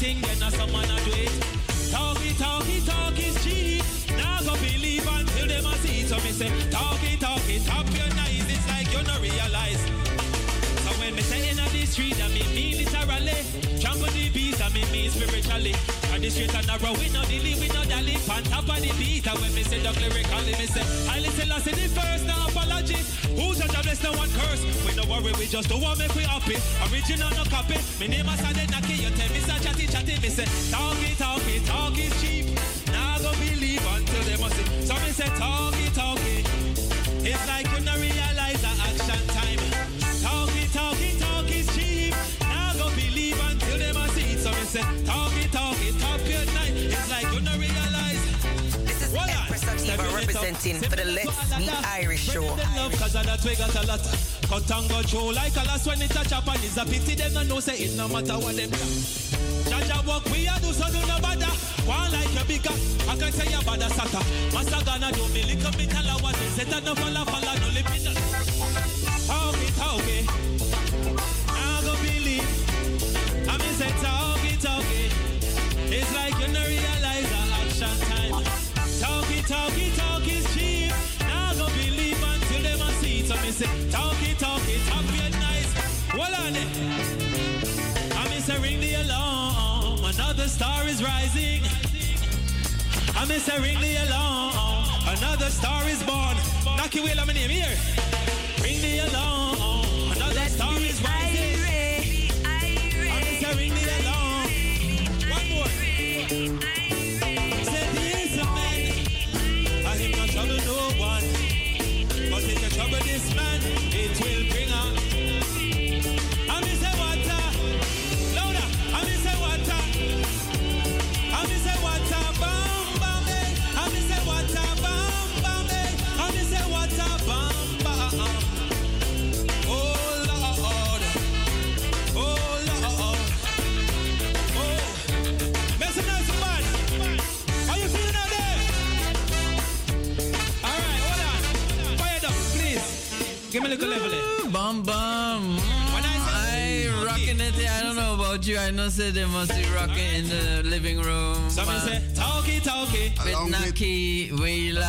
thing, then a someone do it. Talk it, talk is cheap. Now go believe until them a see. So me say, talk it, talk your nice. It's like you no realize. So when me say in the street, I mean me literally. Trample the beat, I mean me spiritually. The street and narrow, we no dilly, we no dally. On top of the beat, and when me say the lyrically, me say, I listen, I say the first, no apology. Who's a job, no one curse. We no worry, we just do what make we happy. Original, no copy. Me name is Adenaki, you tell me, say chatty, chatty. Me say, talk it, talk it, talk is cheap. Now go believe until they must see. So me say, talk it, talk it. It's like you no realize representing for the Let's Be Irish show. Cause of that we got a lot. Cut and go through like a last when it a chop and it's a pity them no know say it no matter what them do. Jaja walk we a do so do no bother. One like a bigger, I can say you bad a sata. Master gonna do me little bit what they set and no follow follow no lip it. Talk it, talk it. I go believe. I mean say talk it, talk it. It's like you no realize the action time. Talk it, talk it, is cheap. Now go believe until them a see it. So me say, talk it, talk it, talk it nice. Hold on it. I me say ring the alarm. Another star is rising. I me say ring the alarm. Another star is born. Knock your wheel, I'm name here. Ring the alarm. Another star is rising. About you. Say they must be rocking in the living room. Somebody say, talkie, talkie. With Naki Wheeler.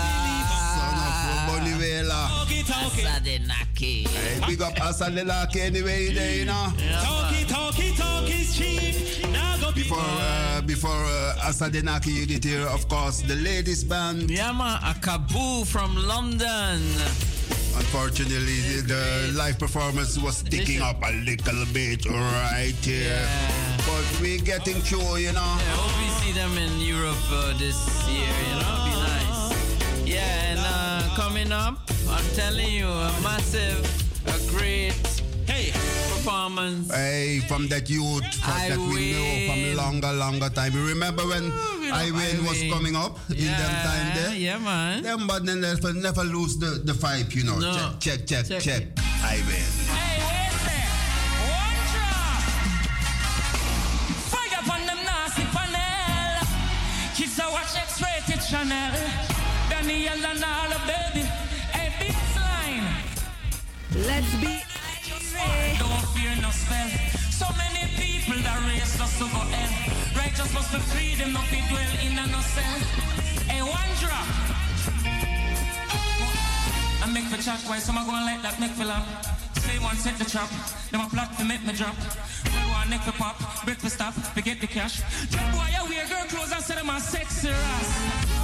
Bonnie Wheeler. Talkie, talkie. Asade Naki. Hey, big up Asade Naki anyway there, you know. Talkie, talkie, talkie's cheap. Now go Before, uh, before uh, Asade Naki, you did hear, of course, the ladies band. Yeah, man. A Kaboo from London. Unfortunately, the live performance was sticking up a little bit right here. But we're getting through, you know. I hope we see them in Europe uh, this year, you know, be nice. Yeah, and uh, coming up, I'm telling you, a massive, a great hey performance. Hey, from that youth I that we know from longer, longer time. You remember when know I win was coming up in them time there? Yeah, man. Them but then never, never lose the, the vibe, you know. No. Check, check, check, Check check. it. I win. Daniel and all baby. Hey, baseline. Let's be Don't fear no spell. So many people that race us to go hell. Righteous must be freedom, not be dwell in a no cell. Hey, one drop. I make the chat why some are going like that make me laugh. Say one set the trap, them a plot to make me drop. Well, one neck for pop, for stop, forget the cash. Drop boy, I wear girl clothes and say them a sexy ass.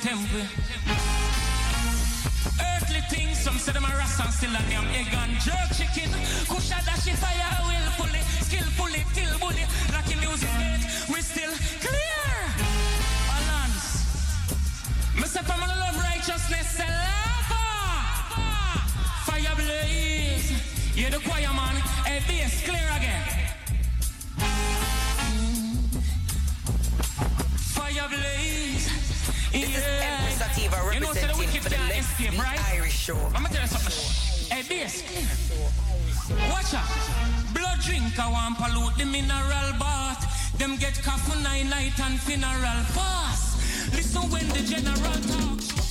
Temple. A disc. Watch out. Blood drinker want pollute the mineral bath. Them get coffee, night and funeral pass. Listen when the general talks.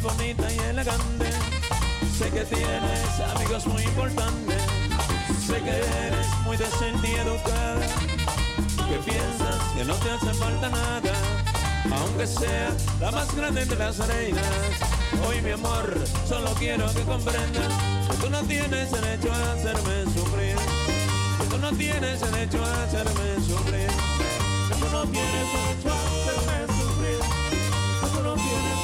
Muy bonita y elegante. Sé que tienes amigos muy importantes. Sé que eres muy decente y educada. Que piensas que no te hace falta nada. Aunque sea la más grande de las reinas. Hoy mi amor, solo quiero que comprendas que tú no tienes derecho a hacerme sufrir. Que tú no tienes derecho a hacerme sufrir. Que tú no tienes derecho a hacerme sufrir. Que tú no tienes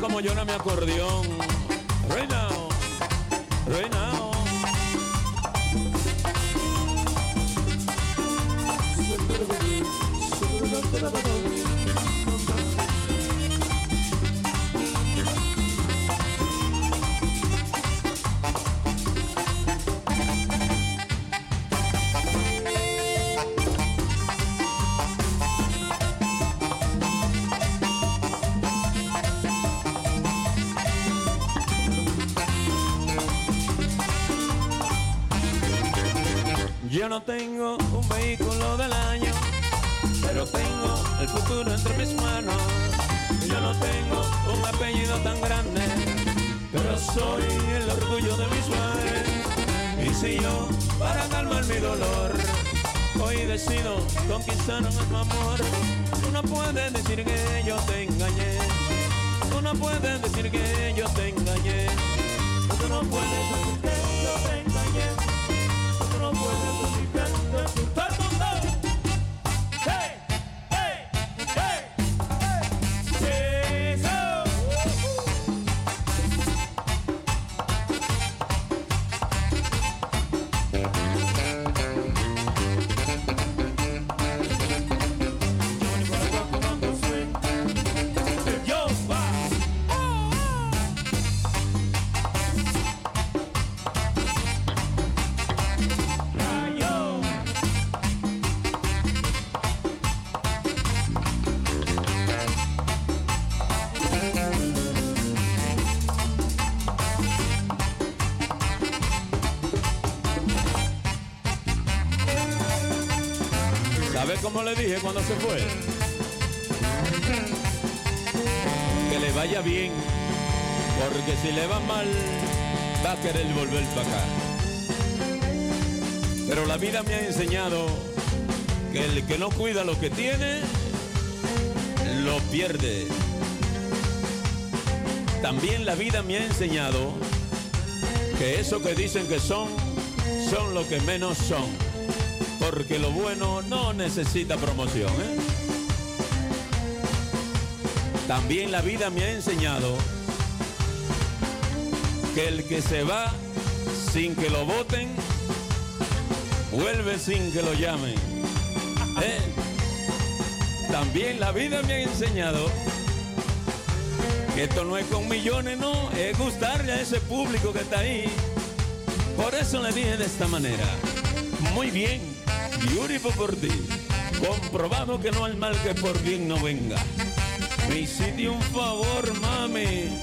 Como llora mi acordeón. Tengo un vehículo del año, pero tengo el futuro entre mis manos. Yo no tengo un apellido tan grande, pero soy el orgullo de mis padres. Y si yo, para calmar mi dolor, hoy decido conquistar tu amor, tú no puedes decir que yo te engañé. Tú no puedes decir que yo te engañé. Tú no puedes decir ¿Sabe cómo le dije cuando se fue? Que le vaya bien, porque si le va mal, va a querer volver para acá. Pero la vida me ha enseñado que el que no cuida lo que tiene, lo pierde. También la vida me ha enseñado que eso que dicen que son, son lo que menos son. Porque lo bueno no necesita promoción. ¿eh? También la vida me ha enseñado que el que se va sin que lo voten, vuelve sin que lo llamen. ¿eh? También la vida me ha enseñado que esto no es con millones, no, es gustarle a ese público que está ahí. Por eso le dije de esta manera. Muy bien, beautiful por ti. Comprobado que no hay mal que por bien no venga. Me hiciste un favor, mami.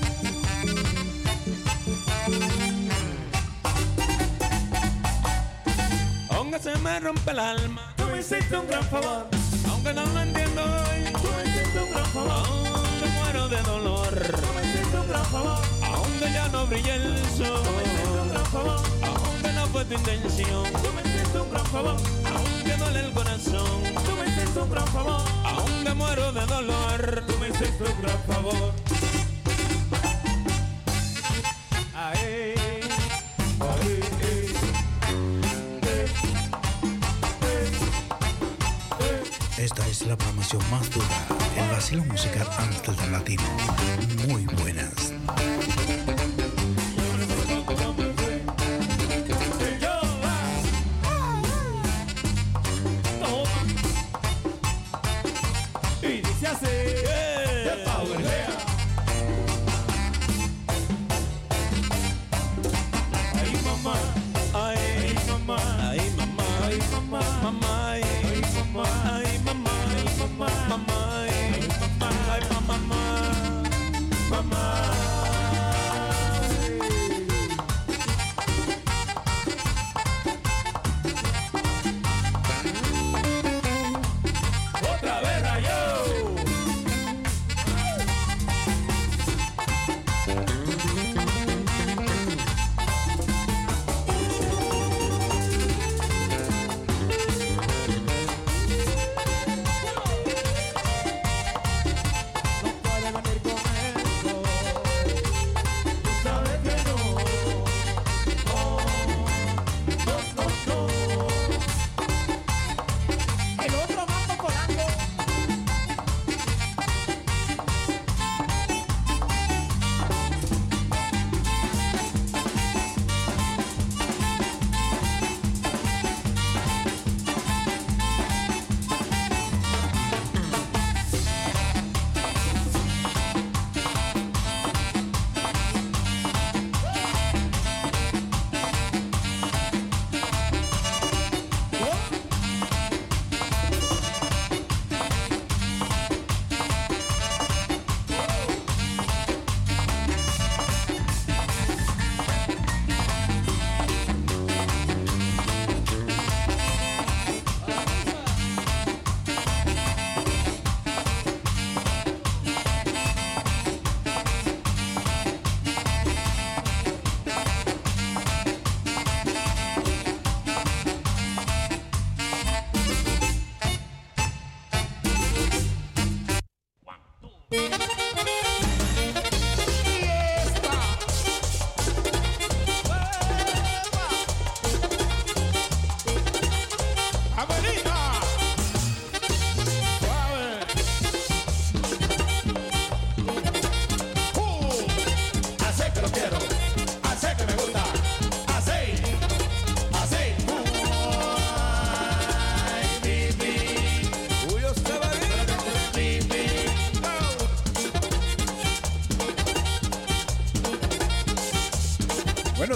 Aunque se me rompe el alma, tú me hiciste un gran favor. Aunque no lo entiendo hoy, tú me hiciste un gran favor. Aunque muero de dolor, tú me hiciste un gran favor. Aunque ya no brilla el sol, tú me hiciste un gran favor. Aunque no fue tu intención, tú me hiciste un gran favor. Duele el corazón, tú me hiciste un gran favor. Aunque muero de dolor, tú me hiciste un gran favor. Ay, ay. Esta es la programación más dura, el vacilo musical Amsterdam Latino. Muy buenas.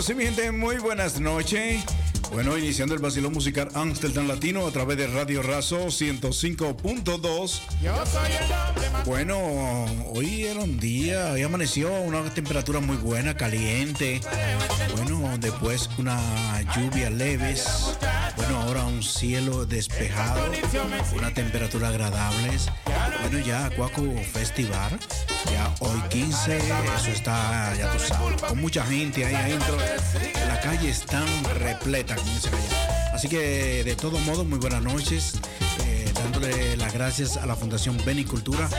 Sí, mi gente, muy buenas noches. Bueno, iniciando el vacilón musical Amsterdam Latino a través de Radio Razo 105.2. Bueno, hoy era un día, hoy amaneció una temperatura muy buena, caliente. Bueno, después una lluvia leves. Bueno, ahora un cielo despejado, una temperatura agradable. Bueno, ya Cuaco Festival ya hoy 15, eso está, ya tú con mucha gente ahí adentro. La calle está repleta, como dice allá. Así que de todos modos, muy buenas noches. Eh, dándole las gracias a la Fundación Benicultura,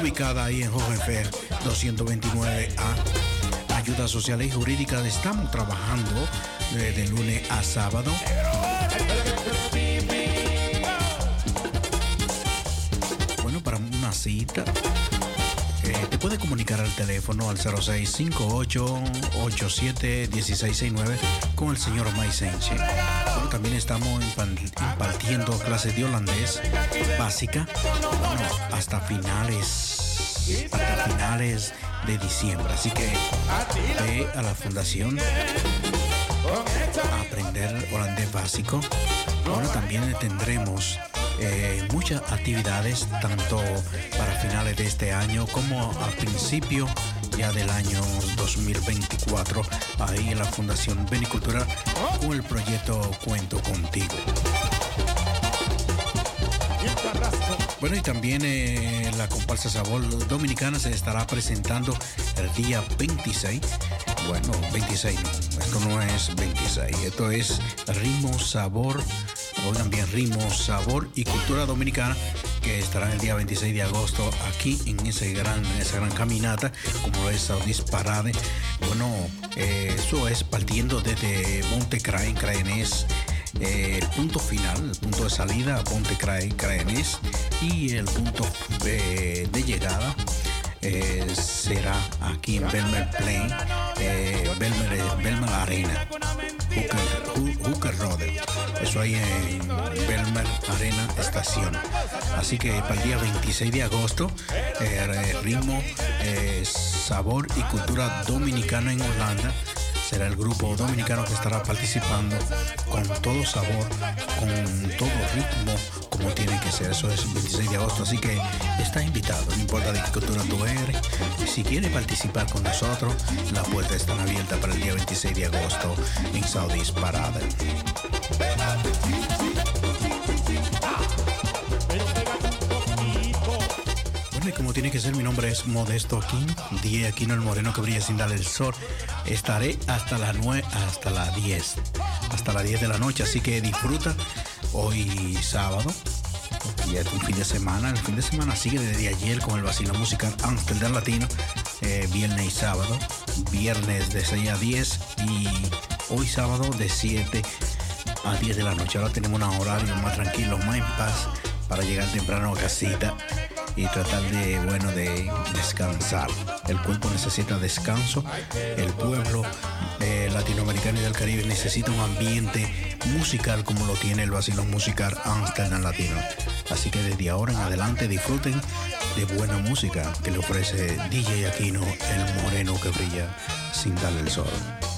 ubicada ahí en Hohenfer 229A. Ayuda social y jurídica, estamos trabajando eh, de lunes a sábado. Bueno, para una cita puede comunicar al teléfono al 0658-871669 con el señor Maisenche. también estamos impartiendo clases de holandés básica hasta finales, hasta finales de diciembre. Así que ve a la fundación a aprender holandés básico. Ahora también tendremos eh, muchas actividades, tanto para finales de este año como a principio ya del año 2024, ahí en la Fundación Benicultura con el proyecto Cuento Contigo. Bueno, y también eh, la comparsa Sabor Dominicana se estará presentando el día 26. Bueno, 26 esto no es 26, esto es Ritmo Sabor Oigan bien, ritmo, sabor y cultura dominicana que estará el día 26 de agosto aquí en ese gran, esa gran caminata, como es Saudis Parade. Bueno, eh, eso es partiendo desde Monte Craen, Craenés. Eh, el punto final, el punto de salida, Craen, Craenés, y el punto eh, de llegada será aquí en Belmer Plain, Belmer, Belmer Arena. Hooker, Road. Eso ahí en Belmer Arena Estación. Así que para el día 26 de agosto, eh, ritmo, eh, sabor y cultura dominicana en Holanda será el grupo dominicano que estará participando con todo sabor, con todo ritmo, como tiene que ser. Eso es el 26 de agosto, así que está invitado, no importa de qué cultura tú eres. Si quiere participar con nosotros, la puerta está abierta para el día 26 de agosto en Saudis Parade. Como tiene que ser, mi nombre es Modesto Aquino, aquí Aquino el Moreno que brilla sin darle el sol. Estaré hasta las 9, hasta las 10, hasta las 10 de la noche, así que disfruta hoy sábado. Y es un fin de semana, el fin de semana sigue desde ayer con el vacilo musical Amsterdam Latino, eh, viernes y sábado, viernes de 6 a 10 y hoy sábado de 7 a 10 de la noche. Ahora tenemos un horario más tranquilo, más en paz para llegar temprano a casita y tratar de, bueno, de descansar. El cuerpo necesita descanso, el pueblo eh, latinoamericano y del Caribe necesita un ambiente musical como lo tiene el vacilo musical Amsterdam Latino. Así que desde ahora en adelante disfruten de buena música que le ofrece DJ Aquino, el moreno que brilla sin darle el sol.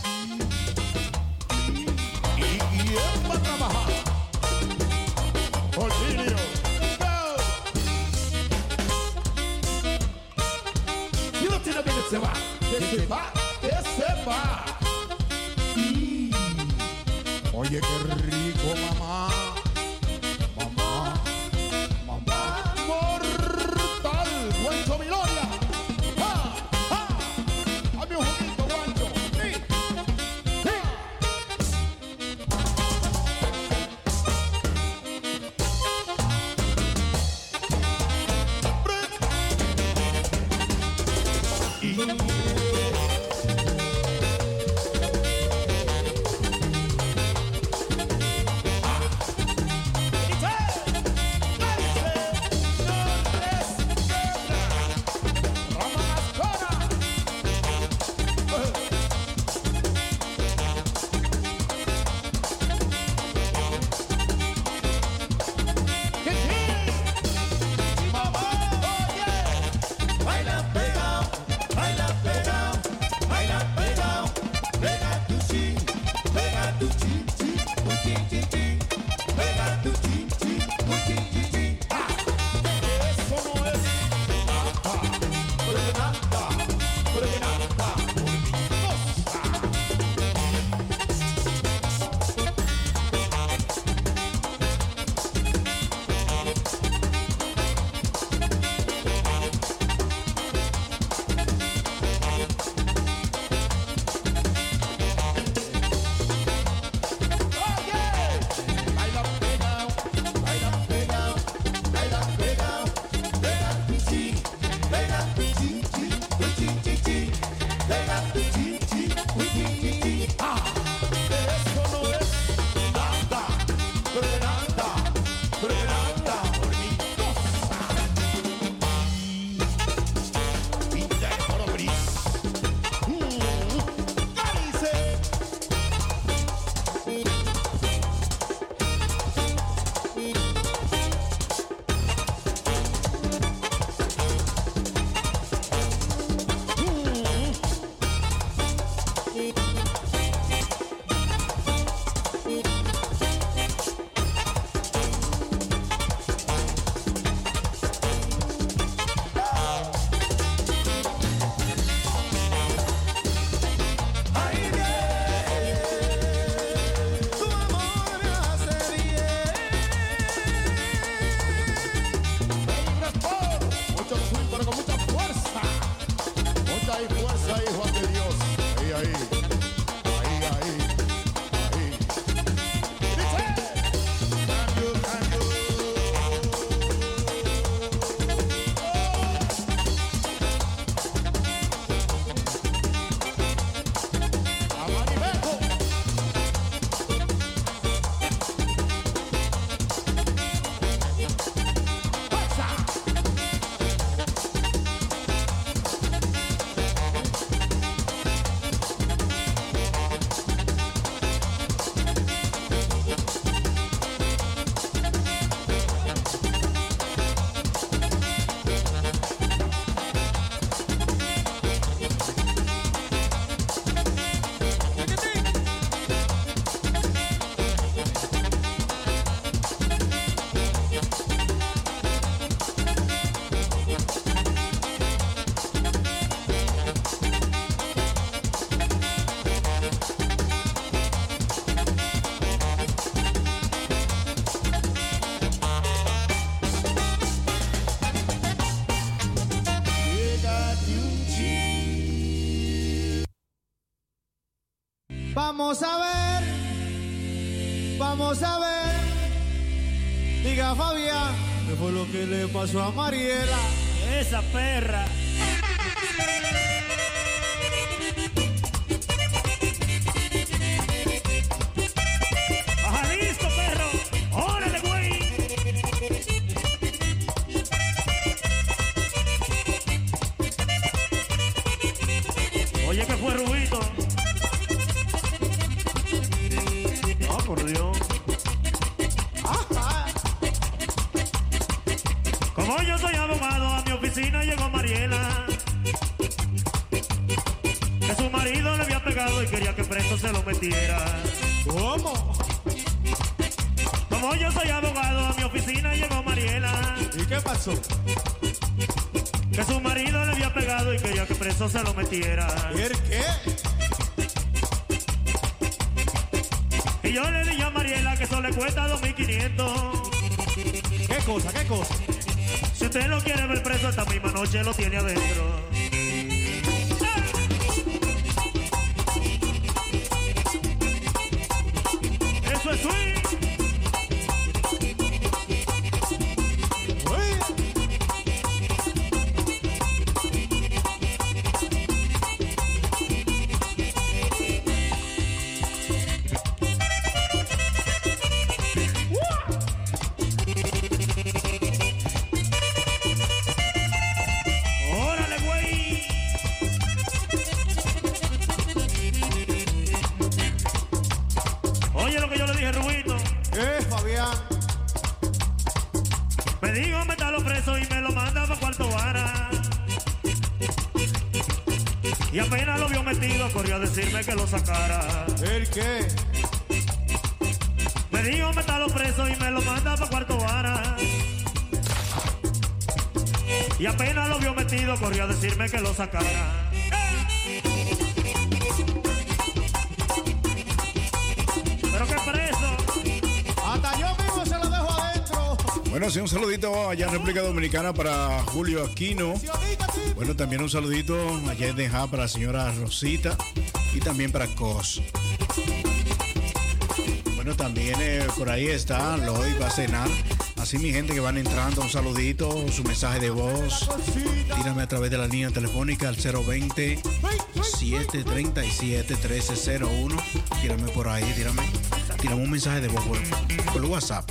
Vamos a ver. Diga Fabián, ¿qué fue lo que le pasó a Mariela? Esa perra. Preso se lo metiera. ¿Y el qué? Y yo le dije a Mariela que eso le cuesta 2.500. ¿Qué cosa? ¿Qué cosa? Si usted lo quiere ver preso esta misma noche, lo tiene adentro. Y apenas lo vio metido, corrió a decirme que lo sacara. ¿El qué? Me dijo métalo preso y me lo manda para cuarto vara. Y apenas lo vio metido, corrió a decirme que lo sacara. Pero qué preso. Hasta yo mismo se lo dejo adentro. Bueno, sí, un saludito allá en República Dominicana para Julio Aquino. Bueno, también un saludito allá en Deja para la señora Rosita y también para Cos. Bueno, también eh, por ahí está Lloyd va a cenar. Así mi gente que van entrando, un saludito, su mensaje de voz. Tírame a través de la línea telefónica al 020 737 1301. Tírame por ahí, tírame. Tírame un mensaje de voz por, por WhatsApp.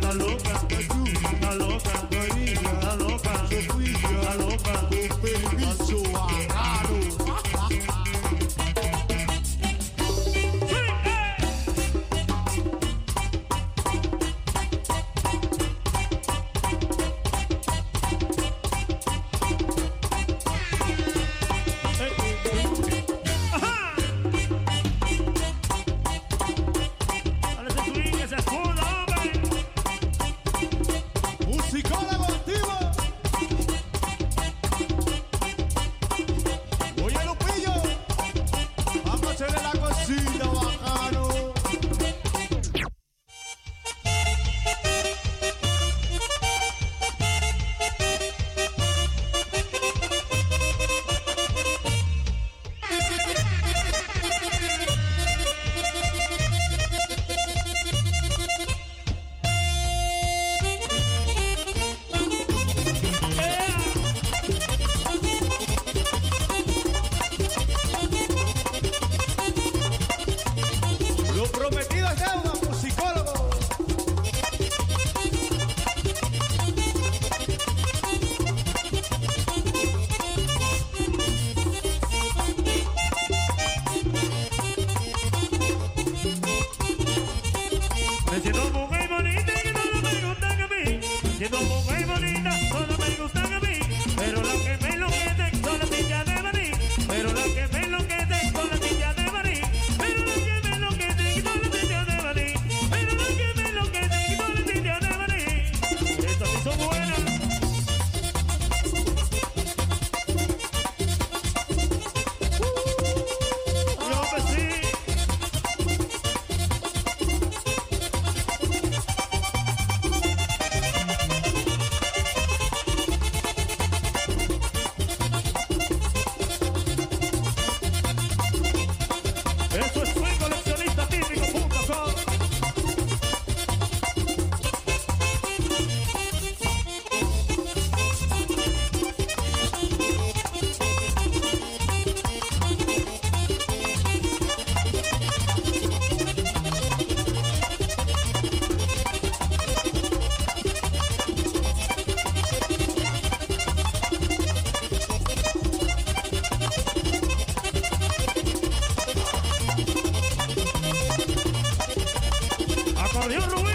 Adiós, Rubén.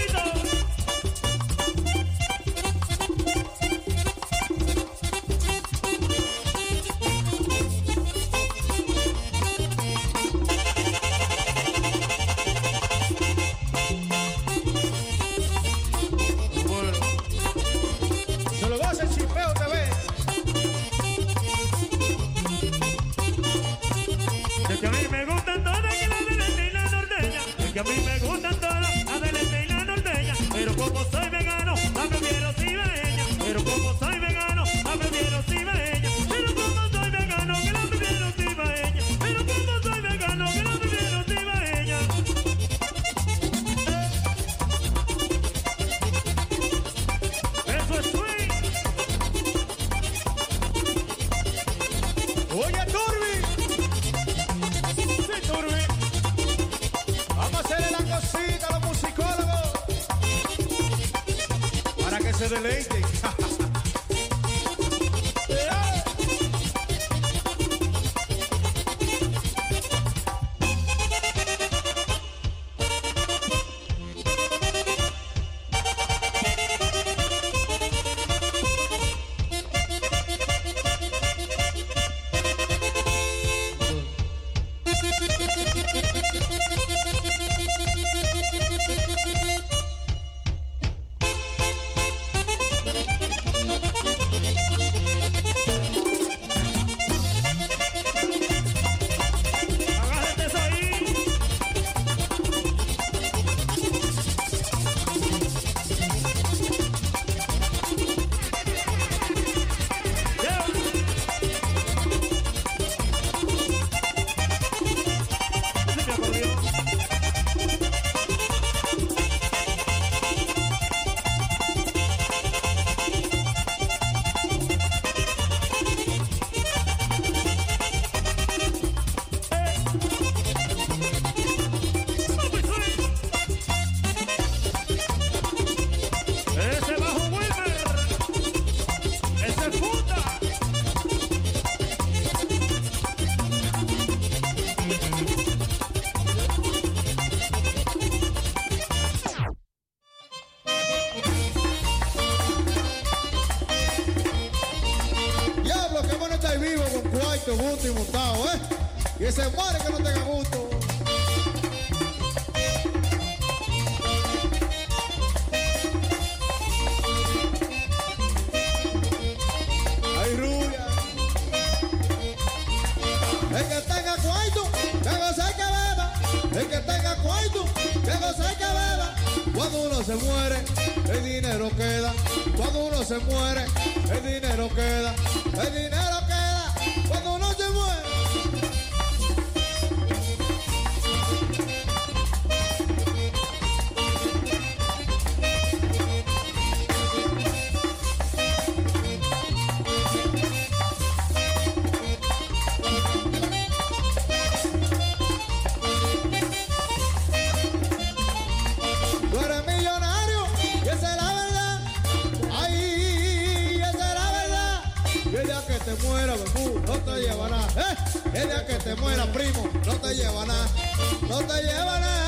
No te lleva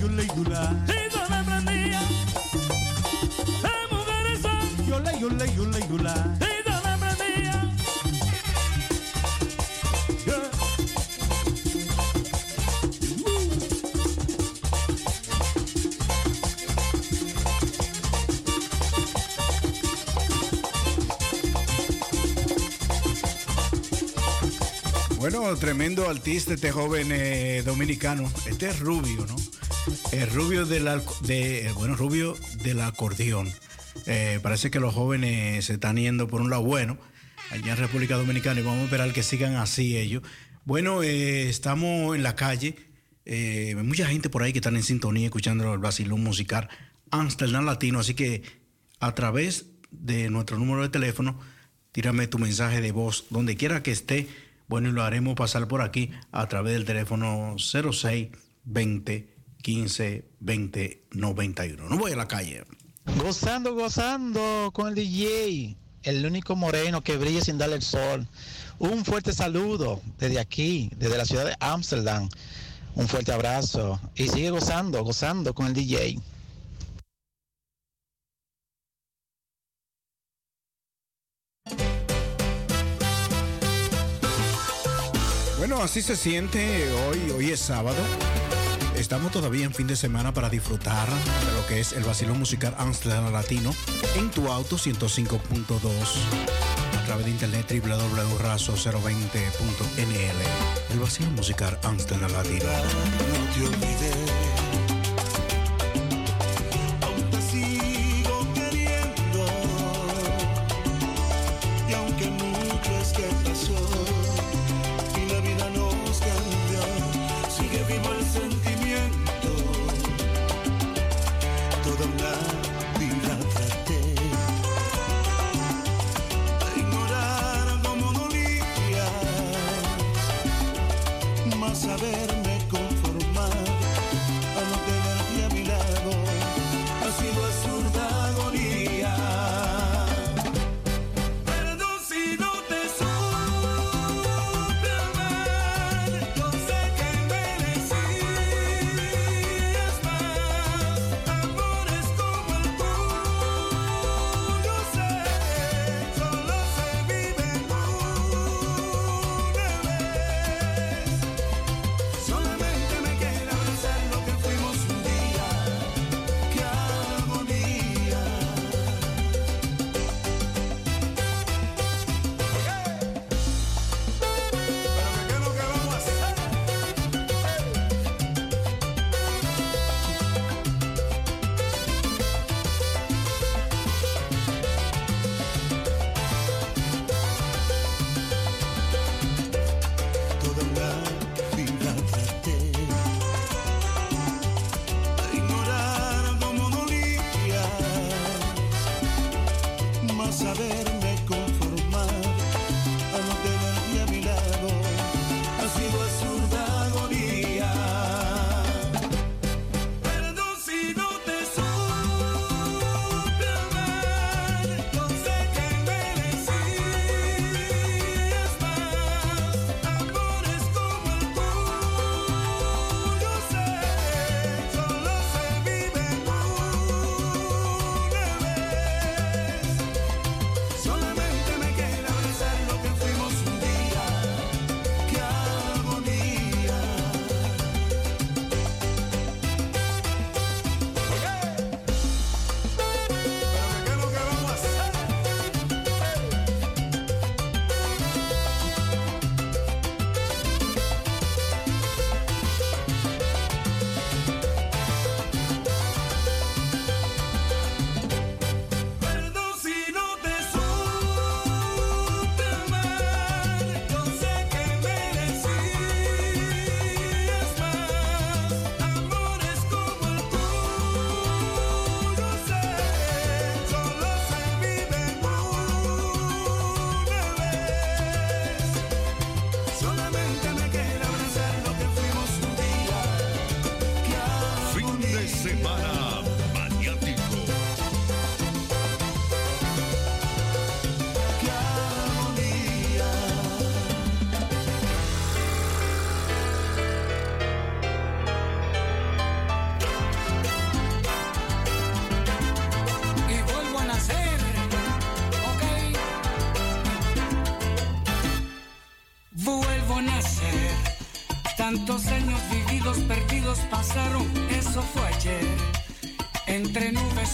Yo le, yo le, yo me prendía. La mujer esa, Yo le, yo le, yo le, yo me prendía. Yeah. Bueno, tremendo artista este joven eh, dominicano. Este es rubio, ¿no? El rubio del, eh, bueno, rubio del acordeón. Eh, parece que los jóvenes se están yendo por un lado bueno allá en República Dominicana y vamos a esperar que sigan así ellos. Bueno, eh, estamos en la calle. eh, mucha gente por ahí que están en sintonía escuchando el vacilón musical Amsterdam Latino. Así que a través de nuestro número de teléfono, tírame tu mensaje de voz donde quiera que esté. Bueno, y lo haremos pasar por aquí a través del teléfono 06 20 15 20 91. No voy a la calle. Gozando, gozando con el DJ, el único moreno que brilla sin darle el sol. Un fuerte saludo desde aquí, desde la ciudad de Ámsterdam. Un fuerte abrazo y sigue gozando, gozando con el DJ. Bueno, así se siente hoy. Hoy es sábado. Estamos todavía en fin de semana para disfrutar de lo que es el vacilón musical Amsterdam Latino en tu auto 105.2 a través de internet www.razo020.nl. El vacilón musical Amsterdam Latino.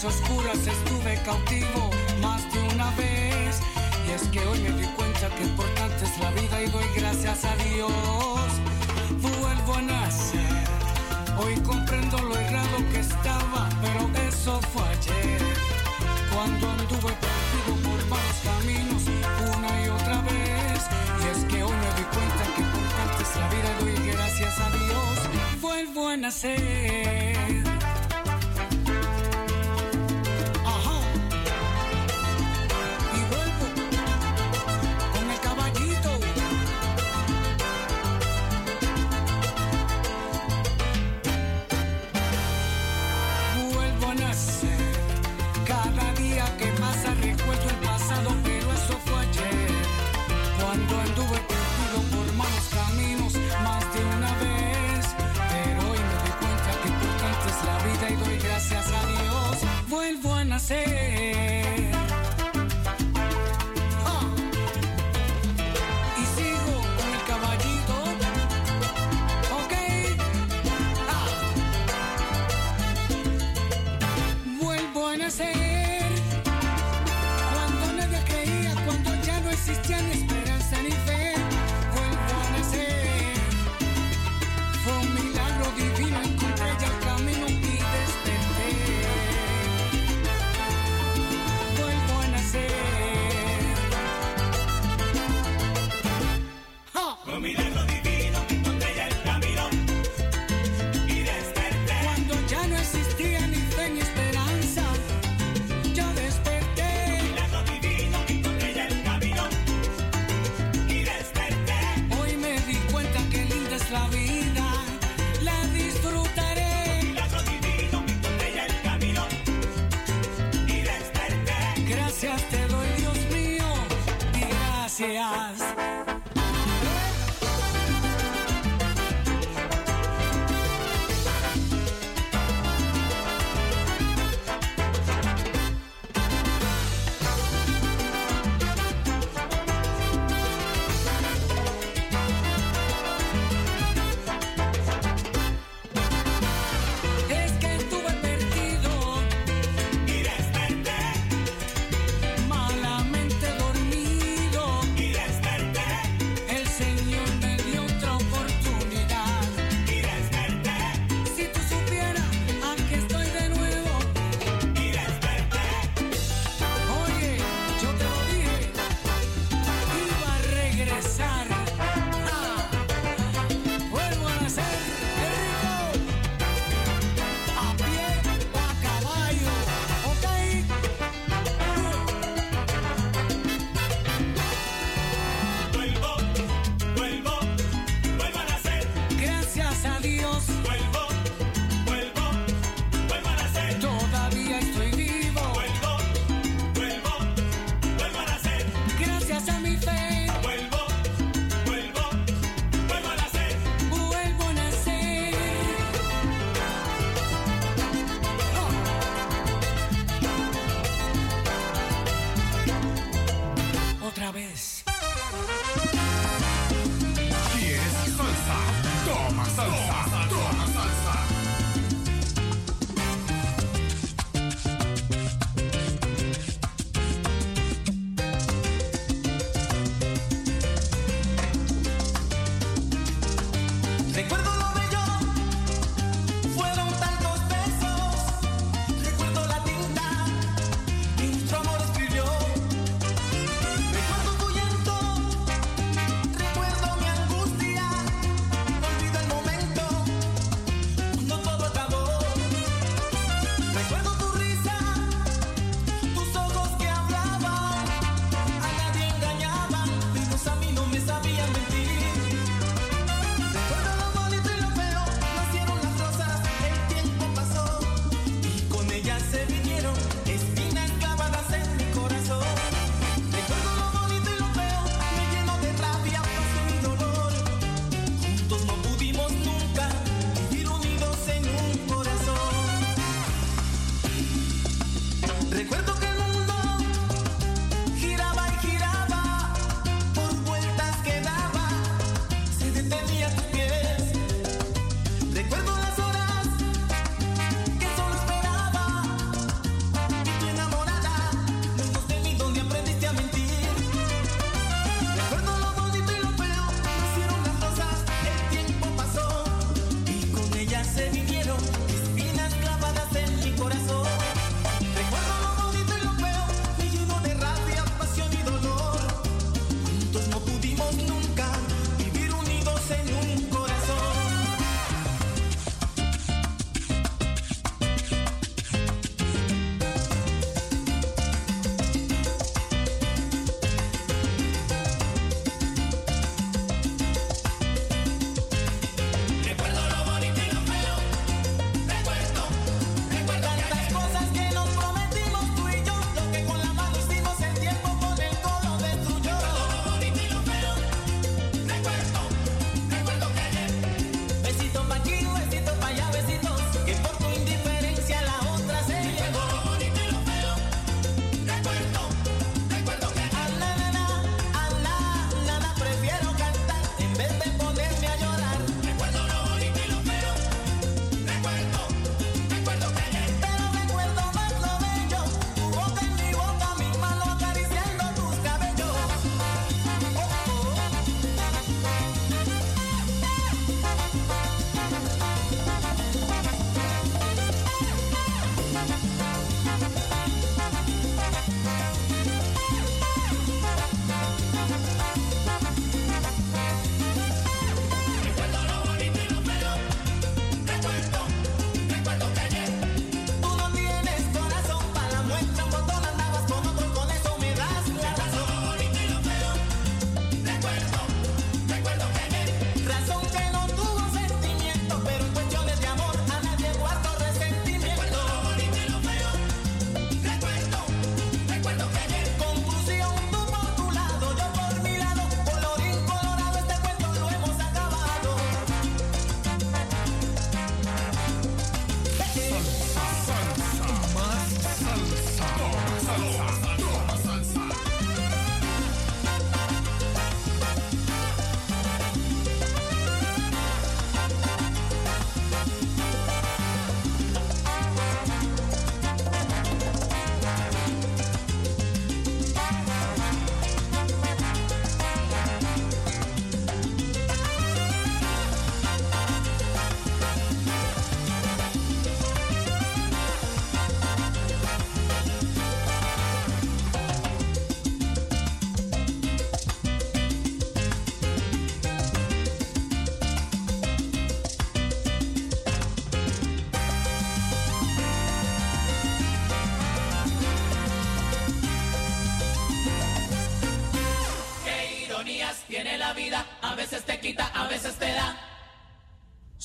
oscuras estuve cautivo más de una vez. Y es que hoy me di cuenta que importante es la vida y doy gracias a Dios. Vuelvo a nacer. Hoy comprendo lo errado que estaba, pero eso fue ayer. Cuando anduve perdido por malos caminos una y otra vez. Y es que hoy me di cuenta que importante es la vida y doy gracias a Dios. Vuelvo a nacer.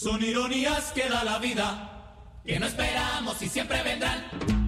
Son ironías que da la vida, que no esperamos y siempre vendrán.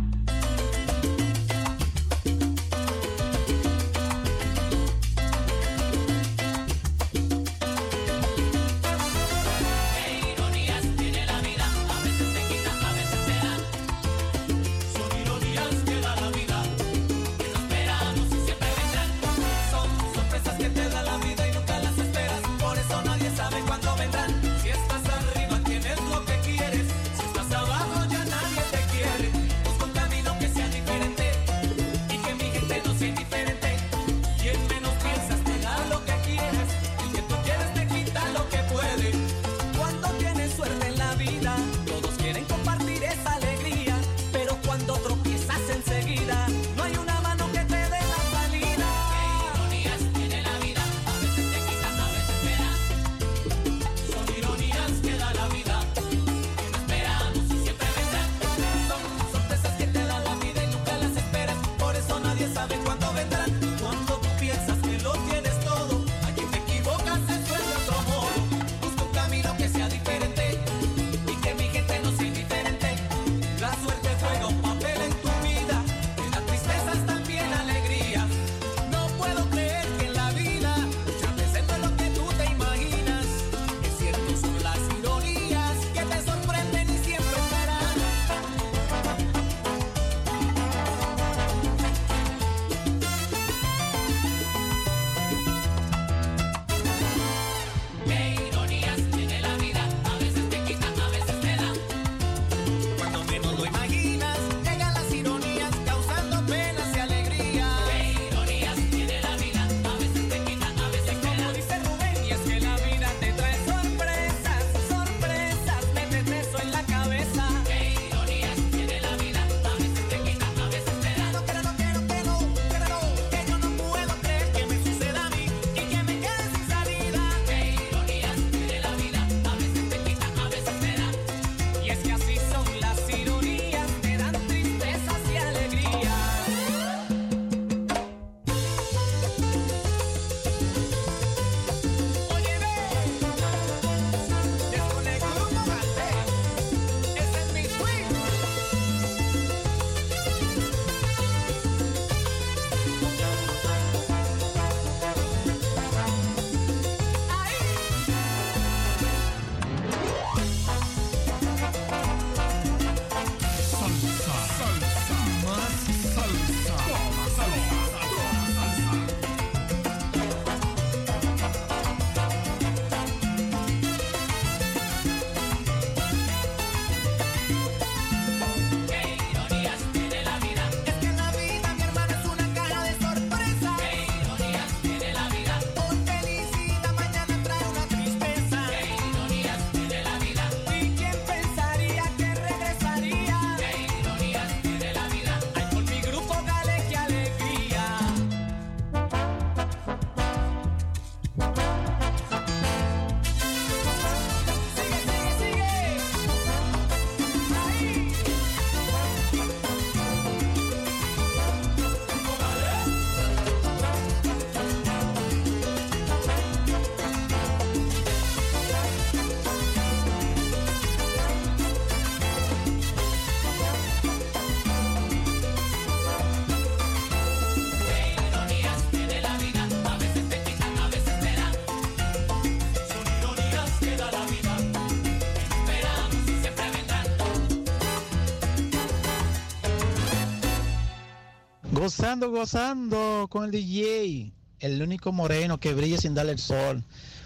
gozando, gozando con el DJ, el único moreno que brilla sin darle el sol.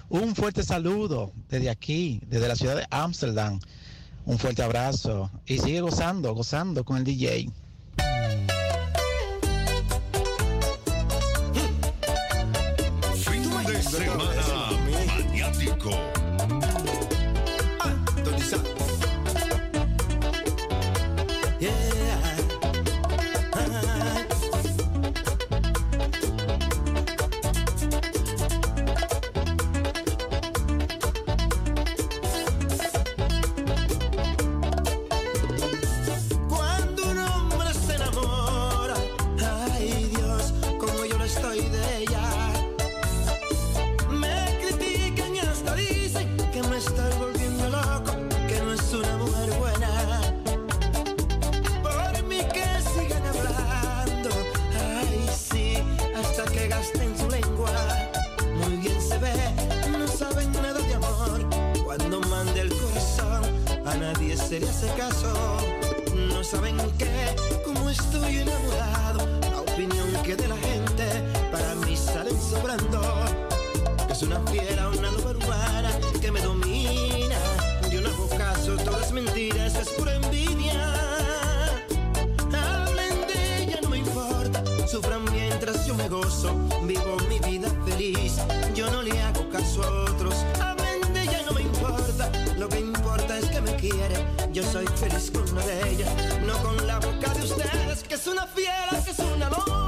Un fuerte saludo desde aquí, desde la ciudad de Ámsterdam. Un fuerte abrazo y sigue gozando, gozando con el DJ. Que de la gente para mí salen sobrando. Es una fiera, una loba urbana que me domina. Yo no hago caso, todas mentiras, es pura envidia. Hablen de ella, no me importa. Sufran mientras yo me gozo. Vivo mi vida feliz. Yo no le hago caso a otros. Hablen de ella, no me importa. Lo que importa es que me quiere. Yo soy feliz con una de ellas. No con la boca de ustedes, que es una fiera, que es una loba.